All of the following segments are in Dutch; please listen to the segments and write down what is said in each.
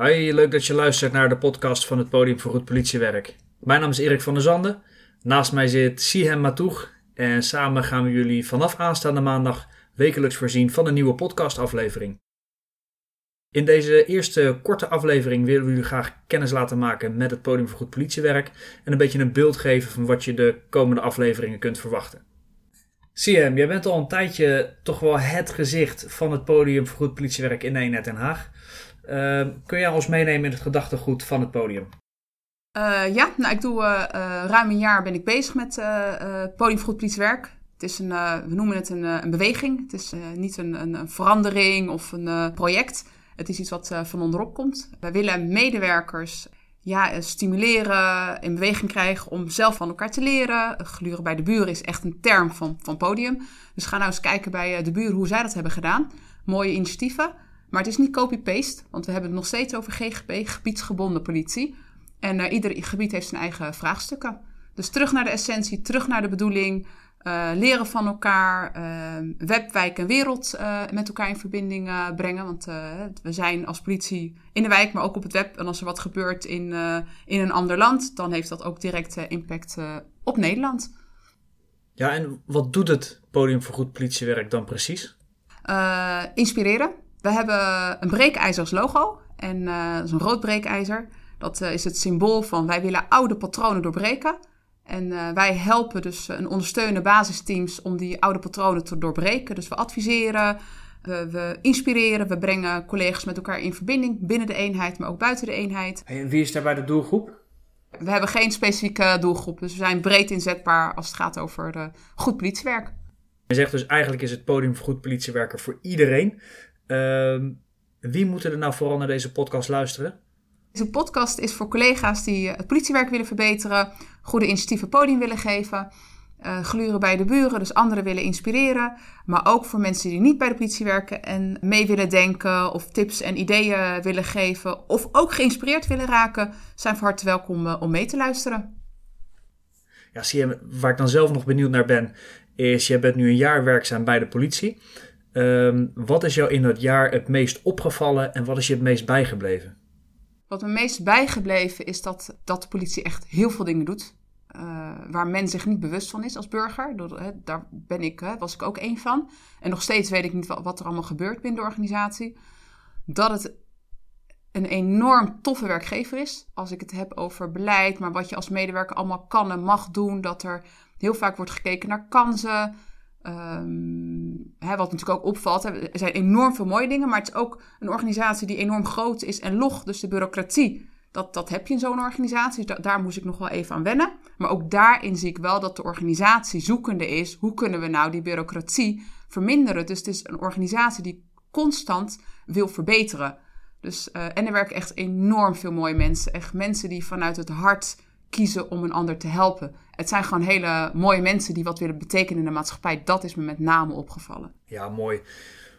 Hoi, leuk dat je luistert naar de podcast van het Podium voor Goed Politiewerk. Mijn naam is Erik van der Zanden. Naast mij zit Sihem Matoeg. En samen gaan we jullie vanaf aanstaande maandag wekelijks voorzien van een nieuwe podcastaflevering. In deze eerste korte aflevering willen we jullie graag kennis laten maken met het Podium voor Goed Politiewerk en een beetje een beeld geven van wat je de komende afleveringen kunt verwachten. Siem, jij bent al een tijdje toch wel het gezicht van het Podium voor Goed Politiewerk in Eenheid Den Haag. Uh, kun jij ons meenemen in het gedachtegoed van het podium? Uh, ja, nou, ik doe uh, ruim een jaar ben ik bezig met Podium voor. Het is een, we noemen het een, een beweging. Het is niet een, een, verandering of een project. Het is iets wat van onderop komt. Wij willen medewerkers ja, stimuleren, in beweging krijgen om zelf van elkaar te leren. Gluren bij de buren is echt een term van, van podium. Dus ga nou eens kijken bij de buren hoe zij dat hebben gedaan. Mooie initiatieven. Maar het is niet copy-paste, want we hebben het nog steeds over GGP, gebiedsgebonden politie. En uh, ieder gebied heeft zijn eigen vraagstukken. Dus terug naar de essentie, terug naar de bedoeling, uh, leren van elkaar, uh, web, wijk en wereld met elkaar in verbinding brengen. Want we zijn als politie in de wijk, maar ook op het web. En als er wat gebeurt in, in een ander land, dan heeft dat ook direct impact op Nederland. Ja, en wat doet het Podium voor Goed Politiewerk dan precies? inspireren. We hebben een breekijzer als logo. En uh, dat is een rood breekijzer. Dat uh, is het symbool van wij willen oude patronen doorbreken. En uh, wij helpen dus en ondersteunen basisteams om die oude patronen te doorbreken. Dus we adviseren, we, we, inspireren, we brengen collega's met elkaar in verbinding binnen de eenheid, maar ook buiten de eenheid. En wie is daarbij de doelgroep? We hebben geen specifieke doelgroep, dus we zijn breed inzetbaar als het gaat over goed politiewerk. Je zegt dus eigenlijk is het podium voor goed politiewerker voor iedereen. Uh, wie moeten er nou vooral naar deze podcast luisteren? Deze podcast is voor collega's die het politiewerk willen verbeteren, goede initiatieven podium willen geven, uh, gluren bij de buren, dus anderen willen inspireren, maar ook voor mensen die niet bij de politie werken en mee willen denken of tips en ideeën willen geven of ook geïnspireerd willen raken, zijn van harte welkom uh, om mee te luisteren. Ja, zie je, waar ik dan zelf nog benieuwd naar ben, is je bent nu een jaar werkzaam bij de politie. Um, wat is jou in dat jaar het meest opgevallen en wat is je het meest bijgebleven? Wat me meest bijgebleven is dat, dat de politie echt heel veel dingen doet. Uh, waar men zich niet bewust van is als burger. daar ben ik, was ik ook één van. En nog steeds weet ik niet wat, wat er allemaal gebeurt binnen de organisatie. Dat het een enorm toffe werkgever is. Als ik het heb over beleid, maar wat je als medewerker allemaal kan en mag doen. Dat er heel vaak wordt gekeken naar kansen. Um, hè, wat natuurlijk ook opvalt, er zijn enorm veel mooie dingen, maar het is ook een organisatie die enorm groot is en log. Dus de bureaucratie, dat, dat heb je in zo'n organisatie. Daar moest ik nog wel even aan wennen. Maar ook daarin zie ik wel dat de organisatie zoekende is. Hoe kunnen we nou die bureaucratie verminderen? Dus het is een organisatie die constant wil verbeteren. Dus, uh, en er werken echt enorm veel mooie mensen. Echt mensen die vanuit het hart kiezen om een ander te helpen. Het zijn gewoon hele mooie mensen die wat willen betekenen in de maatschappij. Dat is me met name opgevallen. Ja, mooi.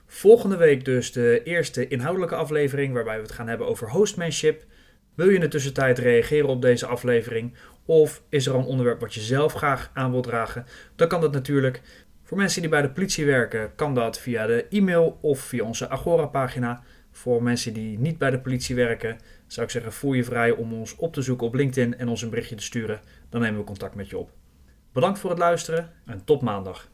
Volgende week dus de eerste inhoudelijke aflevering waarbij we het gaan hebben over hostmanship. Wil je in de tussentijd reageren op deze aflevering? Of is er een onderwerp wat je zelf graag aan wilt dragen? Dan kan dat natuurlijk. Voor mensen die bij de politie werken, kan dat via de e-mail of via onze Agora-pagina. Voor mensen die niet bij de politie werken, zou ik zeggen, voel je vrij om ons op te zoeken op LinkedIn en ons een berichtje te sturen. Dan nemen we contact met je op. Bedankt voor het luisteren en tot maandag.